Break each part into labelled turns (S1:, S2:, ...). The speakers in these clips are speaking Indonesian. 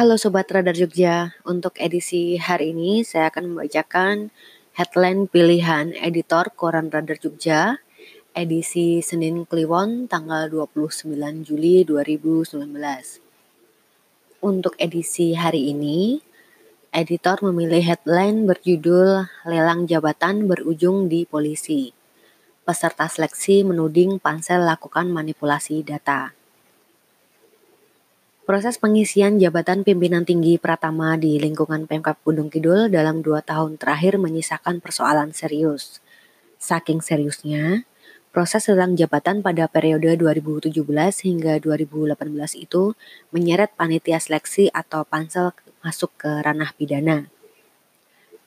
S1: Halo Sobat Radar Jogja, untuk edisi hari ini saya akan membacakan headline pilihan editor Koran Radar Jogja edisi Senin Kliwon tanggal 29 Juli 2019. Untuk edisi hari ini, editor memilih headline berjudul Lelang Jabatan Berujung di Polisi. Peserta seleksi menuding pansel lakukan manipulasi data. Proses pengisian jabatan pimpinan tinggi Pratama di lingkungan Pemkap Gunung Kidul dalam dua tahun terakhir menyisakan persoalan serius. Saking seriusnya, proses lelang jabatan pada periode 2017 hingga 2018 itu menyeret panitia seleksi atau pansel masuk ke ranah pidana.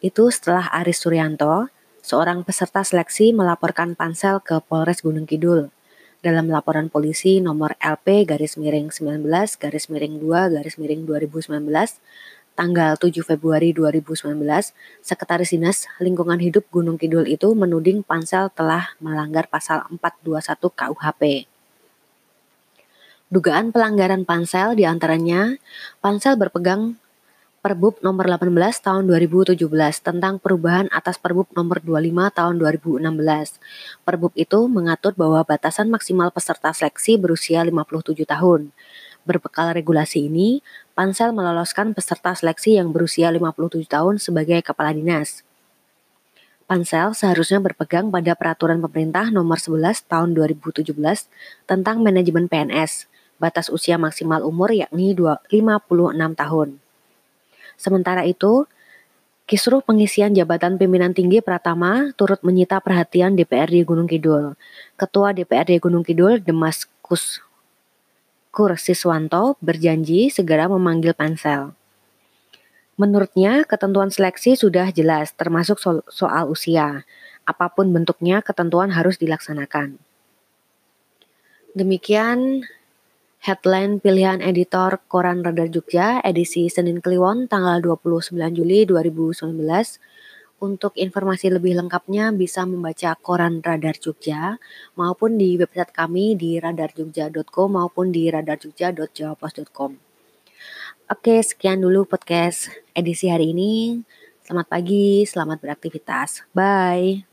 S1: Itu setelah Aris Suryanto, seorang peserta seleksi melaporkan pansel ke Polres Gunung Kidul dalam laporan polisi nomor LP garis miring 19 garis miring 2 garis miring 2019 tanggal 7 Februari 2019, Sekretaris Dinas Lingkungan Hidup Gunung Kidul itu menuding Pansel telah melanggar pasal 421 KUHP. Dugaan pelanggaran Pansel di antaranya, Pansel berpegang Perbub nomor 18 tahun 2017 tentang perubahan atas Perbub nomor 25 tahun 2016. Perbub itu mengatur bahwa batasan maksimal peserta seleksi berusia 57 tahun. Berbekal regulasi ini, Pansel meloloskan peserta seleksi yang berusia 57 tahun sebagai kepala dinas. Pansel seharusnya berpegang pada peraturan pemerintah nomor 11 tahun 2017 tentang manajemen PNS, batas usia maksimal umur yakni 56 tahun. Sementara itu, kisruh pengisian jabatan pimpinan tinggi Pratama turut menyita perhatian DPRD Gunung Kidul. Ketua DPRD Gunung Kidul, Demaskus Kur Siswanto, berjanji segera memanggil pansel. Menurutnya, ketentuan seleksi sudah jelas, termasuk so soal usia. Apa pun bentuknya, ketentuan harus dilaksanakan. Demikian Headline pilihan editor Koran Radar Jogja edisi Senin Kliwon tanggal 29 Juli 2019. Untuk informasi lebih lengkapnya bisa membaca Koran Radar Jogja maupun di website kami di radarjogja.com maupun di radarjogja.jawapos.com. Oke, sekian dulu podcast edisi hari ini. Selamat pagi, selamat beraktivitas. Bye.